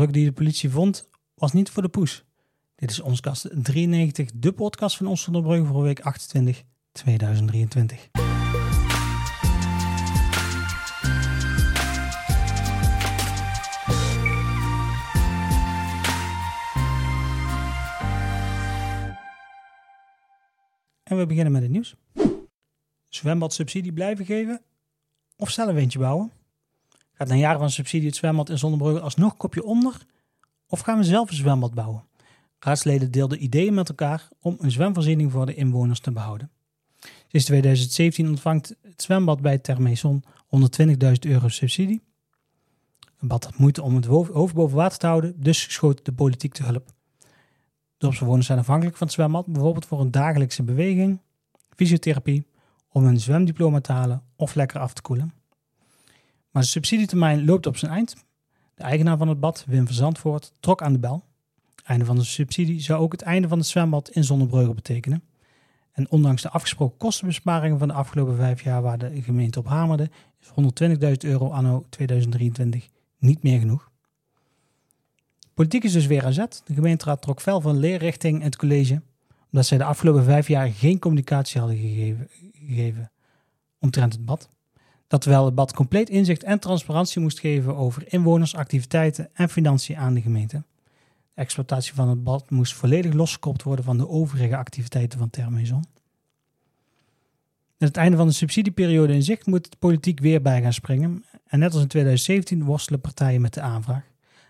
druk die de politie vond, was niet voor de poes. Dit is ons kast 93, de podcast van ons Brugge voor week 28 2023. En we beginnen met het nieuws. Zwembadsubsidie blijven geven of zelf eentje bouwen? Gaat na jaren van subsidie het zwembad in Zonnebrugge alsnog kopje onder? Of gaan we zelf een zwembad bouwen? Raadsleden deelden ideeën met elkaar om een zwemvoorziening voor de inwoners te behouden. Sinds 2017 ontvangt het zwembad bij Termeson 120.000 euro subsidie. Een bad had moeite om het hoofd boven water te houden, dus schoot de politiek te hulp. Dorpsbewoners zijn afhankelijk van het zwembad, bijvoorbeeld voor een dagelijkse beweging, fysiotherapie, om een zwemdiploma te halen of lekker af te koelen. Maar de subsidietermijn loopt op zijn eind. De eigenaar van het bad, Wim van Zandvoort, trok aan de bel. Einde van de subsidie zou ook het einde van het zwembad in Zonnebreugen betekenen. En ondanks de afgesproken kostenbesparingen van de afgelopen vijf jaar waar de gemeente op hamerde, is 120.000 euro anno 2023 niet meer genoeg. Politiek is dus weer aan zet. De gemeenteraad trok fel van leerrichting het college, omdat zij de afgelopen vijf jaar geen communicatie hadden gegeven, gegeven omtrent het bad. Dat terwijl het bad compleet inzicht en transparantie moest geven over inwoners, activiteiten en financiën aan de gemeente. De exploitatie van het bad moest volledig losgekoppeld worden van de overige activiteiten van Termaison. Met het einde van de subsidieperiode in zicht moet de politiek weer bij gaan springen. En net als in 2017 worstelen partijen met de aanvraag.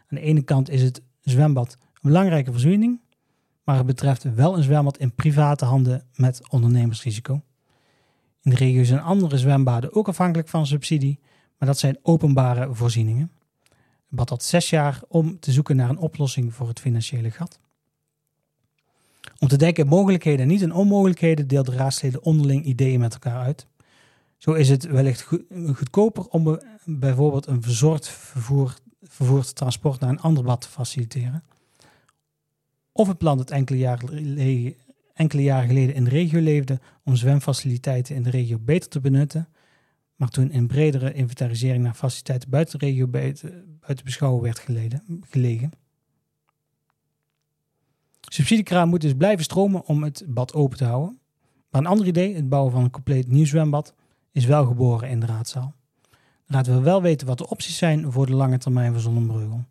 Aan de ene kant is het zwembad een belangrijke voorziening, maar het betreft wel een zwembad in private handen met ondernemersrisico. In de regio zijn andere zwembaden ook afhankelijk van subsidie, maar dat zijn openbare voorzieningen. Het bad had zes jaar om te zoeken naar een oplossing voor het financiële gat. Om te denken mogelijkheden en niet in onmogelijkheden deelden raadsleden onderling ideeën met elkaar uit. Zo is het wellicht goedkoper om bijvoorbeeld een verzorgd vervoer, vervoerd transport naar een ander bad te faciliteren. Of het plan dat enkele jaren, enkele jaren geleden in de regio leefde om zwemfaciliteiten in de regio beter te benutten, maar toen in bredere inventarisering naar faciliteiten buiten de regio buiten, beschouwen werd geleden, gelegen. Subsidiekraan moet dus blijven stromen om het bad open te houden. Maar een ander idee, het bouwen van een compleet nieuw zwembad, is wel geboren in de raadzaal. Raad wil wel weten wat de opties zijn voor de lange termijn van Zonnebreugel.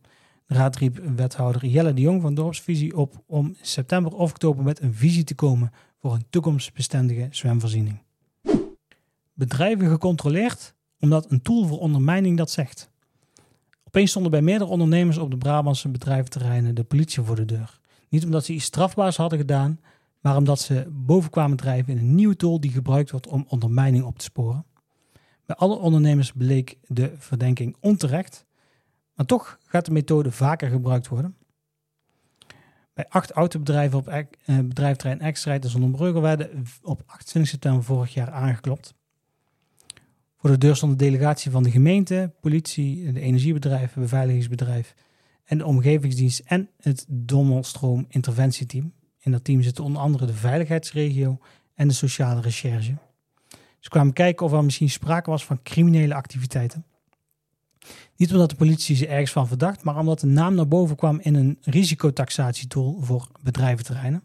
Raad riep wethouder Jelle de Jong van Dorpsvisie op om september of oktober met een visie te komen voor een toekomstbestendige zwemvoorziening. Bedrijven gecontroleerd omdat een tool voor ondermijning dat zegt. Opeens stonden bij meerdere ondernemers op de Brabantse bedrijventerreinen de politie voor de deur. Niet omdat ze iets strafbaars hadden gedaan, maar omdat ze boven kwamen drijven in een nieuwe tool die gebruikt wordt om ondermijning op te sporen. Bij alle ondernemers bleek de verdenking onterecht, maar toch gaat de methode vaker gebruikt worden. Bij acht autobedrijven op eh, bedrijfterrein X-Rijd en Zonnebreugel werden op 28 september vorig jaar aangeklopt. Voor de deur stond de delegatie van de gemeente, politie, de energiebedrijf, beveiligingsbedrijf en de omgevingsdienst en het Dommelstroom interventieteam. In dat team zitten onder andere de veiligheidsregio en de sociale recherche. Ze kwamen kijken of er misschien sprake was van criminele activiteiten. Niet omdat de politie ze ergens van verdacht, maar omdat de naam naar boven kwam in een risicotaxatietool voor bedrijventerreinen.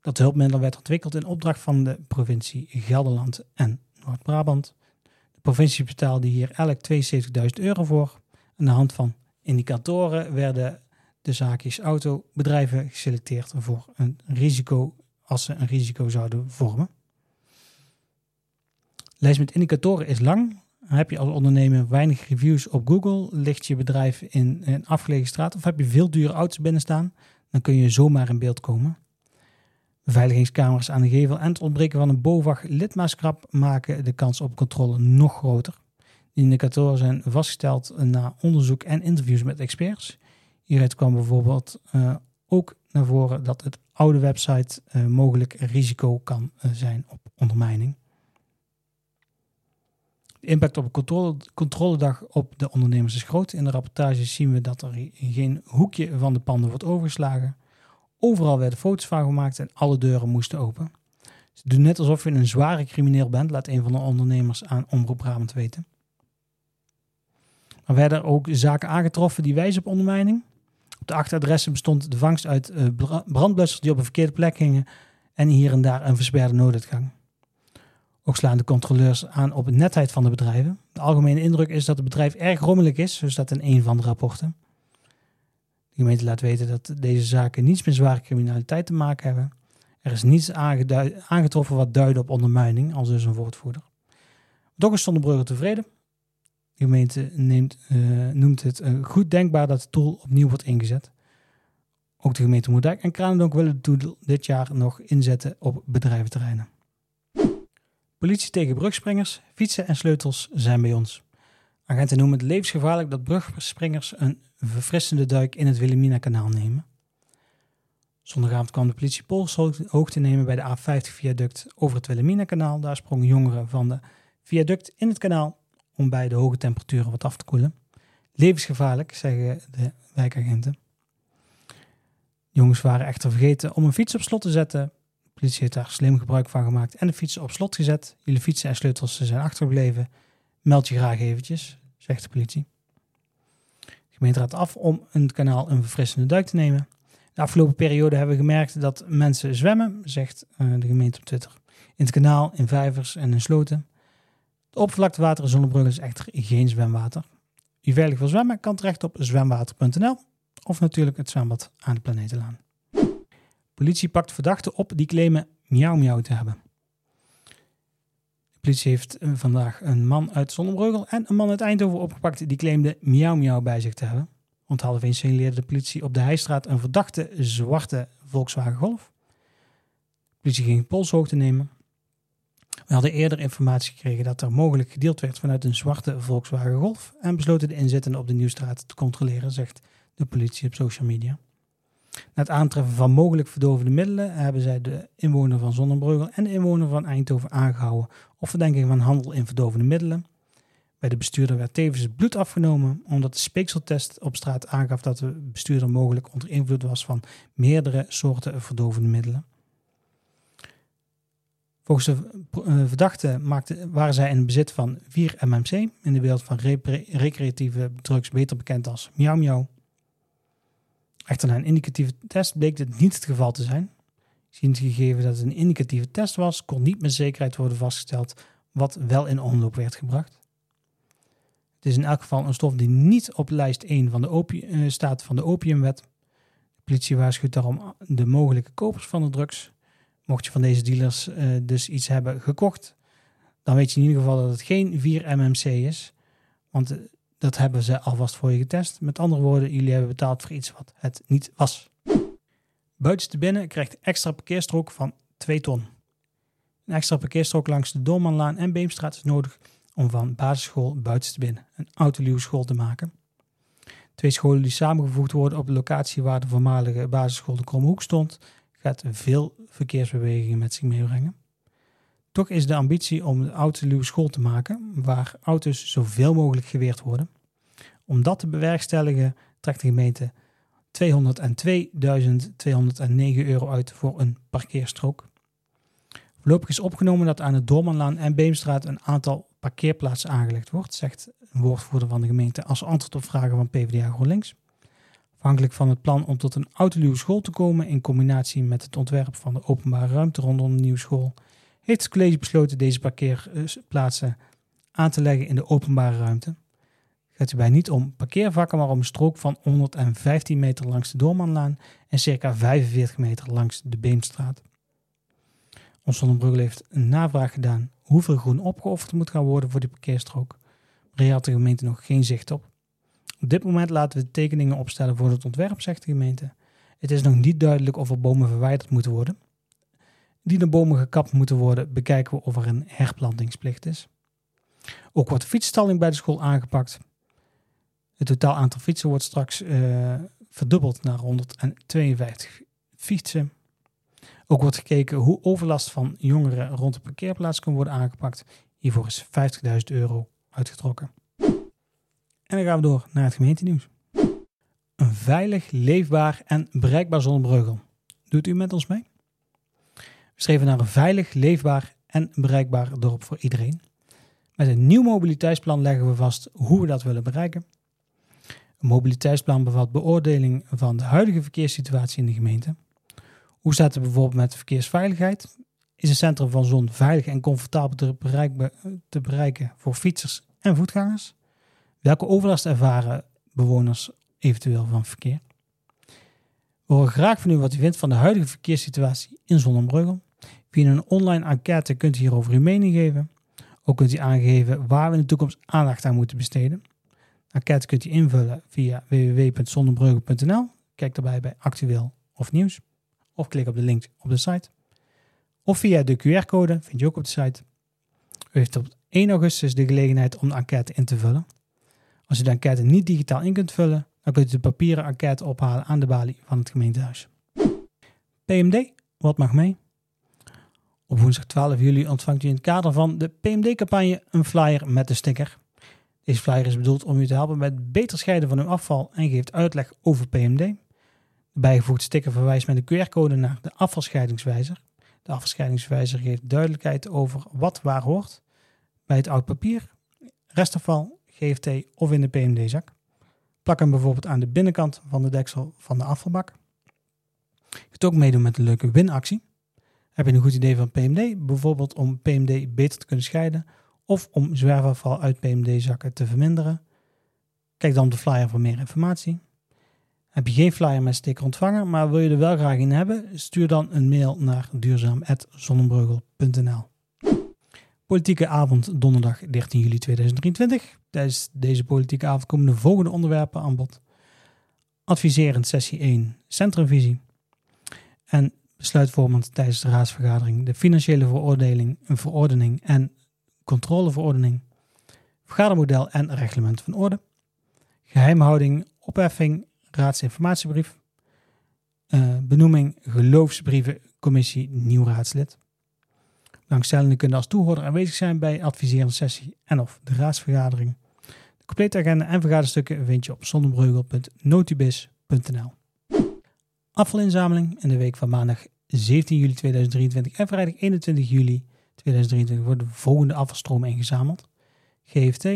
Dat hulpmiddel werd ontwikkeld in opdracht van de provincie Gelderland en Noord-Brabant. De provincie betaalde hier elk 72.000 euro voor. Aan de hand van indicatoren werden de zaakjes autobedrijven geselecteerd voor een risico als ze een risico zouden vormen. De lijst met indicatoren is lang. Heb je als ondernemer weinig reviews op Google, ligt je bedrijf in een afgelegen straat of heb je veel dure auto's binnen staan, dan kun je zomaar in beeld komen. Beveiligingscamera's aan de gevel en het ontbreken van een BOVAG lidmaatskrap maken de kans op controle nog groter. De indicatoren zijn vastgesteld na onderzoek en interviews met experts. Hieruit kwam bijvoorbeeld uh, ook naar voren dat het oude website uh, mogelijk risico kan uh, zijn op ondermijning. De impact op een controle, controledag op de ondernemers is groot. In de rapportage zien we dat er geen hoekje van de panden wordt overgeslagen. Overal werden foto's van gemaakt en alle deuren moesten open. Ze doen net alsof je een zware crimineel bent, laat een van de ondernemers aan Omroep Brabant weten. Er werden ook zaken aangetroffen die wijzen op ondermijning. Op de acht adressen bestond de vangst uit uh, brandblussers die op een verkeerde plek gingen en hier en daar een versperde nooduitgang. Ook slaan de controleurs aan op de netheid van de bedrijven. De algemene indruk is dat het bedrijf erg rommelig is, zo staat in een van de rapporten. De gemeente laat weten dat deze zaken niets met zware criminaliteit te maken hebben. Er is niets aangetroffen wat duidde op ondermijning, als dus een woordvoerder. Toch is Zonnebrugge tevreden. De gemeente neemt, uh, noemt het uh, goed denkbaar dat de tool opnieuw wordt ingezet. Ook de gemeente Moerdijk en Kranendonk willen de tool dit jaar nog inzetten op bedrijventerreinen. Politie tegen brugspringers, fietsen en sleutels zijn bij ons. Agenten noemen het levensgevaarlijk dat brugspringers een verfrissende duik in het Wilhelmina-kanaal nemen. Zondagavond kwam de politie hoogte nemen bij de A50-viaduct over het Wilhelmina-kanaal. Daar sprongen jongeren van de viaduct in het kanaal om bij de hoge temperaturen wat af te koelen. Levensgevaarlijk, zeggen de wijkagenten. jongens waren echter vergeten om een fiets op slot te zetten. Politie heeft daar slim gebruik van gemaakt en de fietsen op slot gezet. Jullie fietsen en sleutels zijn achtergebleven. Meld je graag eventjes, zegt de politie. De gemeente raadt af om een kanaal een verfrissende duik te nemen. De afgelopen periode hebben we gemerkt dat mensen zwemmen, zegt uh, de gemeente op Twitter. In het kanaal, in vijvers en in sloten. Het oppervlaktewater in Zonnebrugge is echter geen zwemwater. Wie veilig wil zwemmen kan terecht op zwemwater.nl of natuurlijk het zwembad aan de Planetenlaan. Politie pakt verdachten op die claimen miauw miauw te hebben. De politie heeft eh, vandaag een man uit Zonnebreugel en een man uit Eindhoven opgepakt die claimde miauw miauw bij zich te hebben. Één signaleerde de politie op de Heijstraat een verdachte zwarte Volkswagen Golf. De politie ging polshoogte nemen. We hadden eerder informatie gekregen dat er mogelijk gedeeld werd vanuit een zwarte Volkswagen Golf en besloten de inzittenden op de Nieuwstraat te controleren, zegt de politie op social media. Na het aantreffen van mogelijk verdovende middelen hebben zij de inwoner van Zonnebreugel en de inwoner van Eindhoven aangehouden op verdenking van handel in verdovende middelen. Bij de bestuurder werd tevens bloed afgenomen omdat de speekseltest op straat aangaf dat de bestuurder mogelijk onder invloed was van meerdere soorten verdovende middelen. Volgens de uh, verdachte maakte, waren zij in bezit van 4 MMC, in de wereld van recreatieve drugs beter bekend als miauw. Echter na een indicatieve test bleek dit niet het geval te zijn. Ziend gegeven dat het een indicatieve test was, kon niet met zekerheid worden vastgesteld wat wel in omloop werd gebracht. Het is in elk geval een stof die niet op lijst 1 van de uh, staat van de opiumwet. De politie waarschuwt daarom de mogelijke kopers van de drugs mocht je van deze dealers uh, dus iets hebben gekocht, dan weet je in ieder geval dat het geen 4 MMC is. Want uh, dat hebben ze alvast voor je getest. Met andere woorden, jullie hebben betaald voor iets wat het niet was. Buitenste binnen krijgt extra parkeerstrook van 2 ton. Een extra parkeerstrook langs de Doormanlaan en Beemstraat is nodig om van basisschool buitenste binnen een autoluwe school te maken. Twee scholen die samengevoegd worden op de locatie waar de voormalige basisschool de Kromhoek stond, gaat veel verkeersbewegingen met zich meebrengen. Toch is de ambitie om de autoluwe school te maken, waar auto's zoveel mogelijk geweerd worden. Om dat te bewerkstelligen trekt de gemeente 202.209 euro uit voor een parkeerstrook. Voorlopig is opgenomen dat aan de Doormanlaan en Beemstraat een aantal parkeerplaatsen aangelegd wordt, zegt een woordvoerder van de gemeente als antwoord op vragen van PvdA GroenLinks. Afhankelijk van het plan om tot een autoluwe school te komen in combinatie met het ontwerp van de openbare ruimte rondom de nieuwe school, heeft het college besloten deze parkeerplaatsen aan te leggen in de openbare ruimte. Het gaat hierbij niet om parkeervakken, maar om een strook van 115 meter langs de Doormanlaan en circa 45 meter langs de Beemstraat. Ons Zonnebrugge heeft een navraag gedaan hoeveel groen opgeofferd moet gaan worden voor die parkeerstrook. Maar hier had de gemeente nog geen zicht op. Op dit moment laten we de tekeningen opstellen voor het ontwerp, zegt de gemeente. Het is nog niet duidelijk of er bomen verwijderd moeten worden. Die de bomen gekapt moeten worden, bekijken we of er een herplantingsplicht is. Ook wordt fietsstalling bij de school aangepakt. Het totaal aantal fietsen wordt straks uh, verdubbeld naar 152 fietsen. Ook wordt gekeken hoe overlast van jongeren rond de parkeerplaats kan worden aangepakt. Hiervoor is 50.000 euro uitgetrokken. En dan gaan we door naar het gemeentenieuws. Een veilig, leefbaar en bereikbaar Zonnebreugel. Doet u met ons mee? We streven naar een veilig, leefbaar en bereikbaar dorp voor iedereen. Met een nieuw mobiliteitsplan leggen we vast hoe we dat willen bereiken. Een mobiliteitsplan bevat beoordeling van de huidige verkeerssituatie in de gemeente. Hoe staat het bijvoorbeeld met verkeersveiligheid? Is het centrum van Zon veilig en comfortabel te bereiken, voor fietsers en voetgangers? Welke overlast ervaren bewoners eventueel van verkeer? We horen graag van u wat u vindt van de huidige verkeerssituatie in Zonnebreugel. Via een online enquête kunt u hierover uw mening geven. Ook kunt u aangeven waar we in de toekomst aandacht aan moeten besteden. De enquête kunt u invullen via www.zonnebreugel.nl. Kijk daarbij bij actueel of nieuws. Of klik op de link op de site. Of via de QR-code, vind je ook op de site. U heeft op 1 augustus de gelegenheid om de enquête in te vullen. Als u de enquête niet digitaal in kunt vullen, dan kunt u de papieren enquête ophalen aan de balie van het gemeentehuis. PMD, wat mag mee? Op woensdag 12 juli ontvangt u in het kader van de PMD-campagne een flyer met de sticker. Deze flyer is bedoeld om u te helpen met het beter scheiden van uw afval en geeft uitleg over PMD. De bijgevoegde sticker verwijst met een QR-code naar de afvalscheidingswijzer. De afvalscheidingswijzer geeft duidelijkheid over wat waar hoort bij het oud papier, restafval, GFT of in de PMD-zak. Plak hem bijvoorbeeld aan de binnenkant van de deksel van de afvalbak. Je kunt ook meedoen met een leuke winactie. Heb je een goed idee van PMD, bijvoorbeeld om PMD beter te kunnen scheiden of om zwerfafval uit PMD-zakken te verminderen? Kijk dan op de flyer voor meer informatie. Heb je geen flyer met sticker ontvangen, maar wil je er wel graag in hebben? Stuur dan een mail naar duurzaam.zonnebreugel.nl Politieke avond donderdag 13 juli 2023. Tijdens deze politieke avond komen de volgende onderwerpen aan bod. Adviserend sessie 1, centrumvisie. En besluitvormend tijdens de raadsvergadering de financiële veroordeling, een verordening en controleverordening. Vergadermodel en reglement van orde. Geheimhouding, opheffing, raadsinformatiebrief. Uh, benoeming geloofsbrieven, commissie, nieuw raadslid. Belangstellenden kunnen als toehoorder aanwezig zijn bij adviserende sessie en of de raadsvergadering. De complete agenda en vergaderstukken vind je op zonnebreugel.notibis.nl. Afvalinzameling in de week van maandag 17 juli 2023 en vrijdag 21 juli 2023 worden de volgende afvalstromen ingezameld. GFT,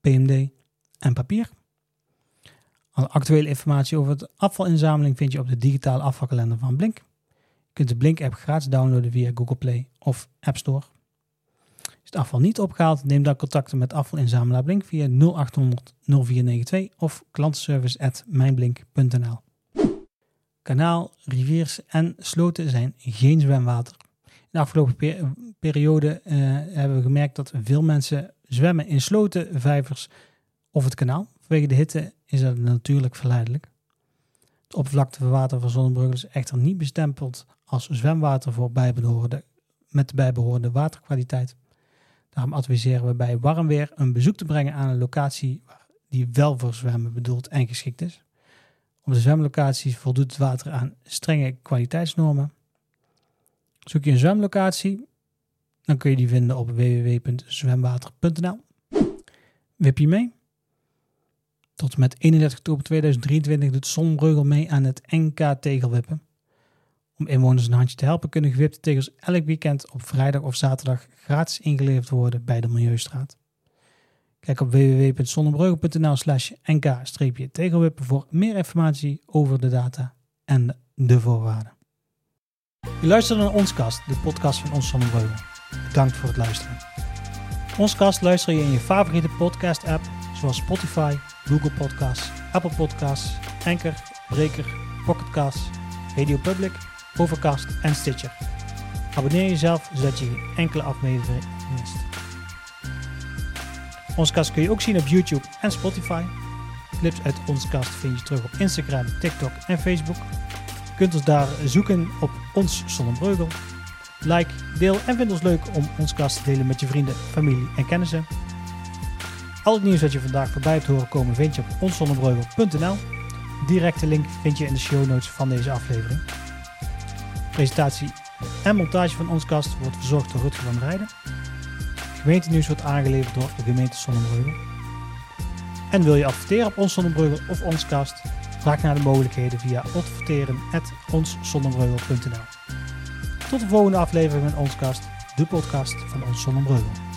PMD en papier. Alle actuele informatie over de afvalinzameling vind je op de digitale afvalkalender van Blink. Je kunt de Blink-app gratis downloaden via Google Play of App Store. Is het afval niet opgehaald, neem dan contact met afvalinzamelaar Blink via 0800 0492 of klantenservice.mijnblink.nl. Kanaal, riviers en sloten zijn geen zwemwater. In de afgelopen periode uh, hebben we gemerkt dat veel mensen zwemmen in sloten, vijvers of het kanaal. Vanwege de hitte is dat natuurlijk verleidelijk. Het oppervlakte van water van Zonnebreugel is echter niet bestempeld als zwemwater voor bijbehorende, met de bijbehorende waterkwaliteit. Daarom adviseren we bij warm weer een bezoek te brengen aan een locatie die wel voor zwemmen bedoeld en geschikt is. Op de zwemlocaties voldoet het water aan strenge kwaliteitsnormen. Zoek je een zwemlocatie, dan kun je die vinden op www.zwemwater.nl. Wip je mee? Tot en met 31 oktober 2023 doet Zonbreugel mee aan het NK Tegelwippen. Om inwoners een handje te helpen kunnen gewipte tegels elk weekend op vrijdag of zaterdag gratis ingeleverd worden bij de Milieustraat. Kijk op www.zonnebreugel.nl slash nk-tegelwippen voor meer informatie over de data en de voorwaarden. Je luistert naar Onskast, de podcast van Ons Zonnebreugel. Bedankt voor het luisteren. Onskast luister je in je favoriete podcast app zoals Spotify, Google Podcasts, Apple Podcasts, Anchor, Breaker, Pocketcasts, Radio Public, Overcast en Stitcher. Abonneer jezelf zodat je geen enkele aflevering mist. Onze kast kun je ook zien op YouTube en Spotify. Clips uit onze kast vind je terug op Instagram, TikTok en Facebook. Je kunt ons daar zoeken op Ons Zonnebreugel. Like, deel en vind ons leuk om onze kast te delen met je vrienden, familie en kennissen. Al het nieuws dat je vandaag voorbij hebt horen komen vind je op onszonnebreugel.nl. Directe link vind je in de show notes van deze aflevering. Presentatie en montage van ons kast wordt verzorgd door Rutger van Rijden. Gemeentenieuws wordt aangeleverd door de gemeente Zonnebreugel. En wil je adverteren op ons Zonnebreugel of ons kast? Vraag naar de mogelijkheden via adverteren.onszonnebreugel.nl Tot de volgende aflevering van ons kast, de podcast van ons Zonnebreugel.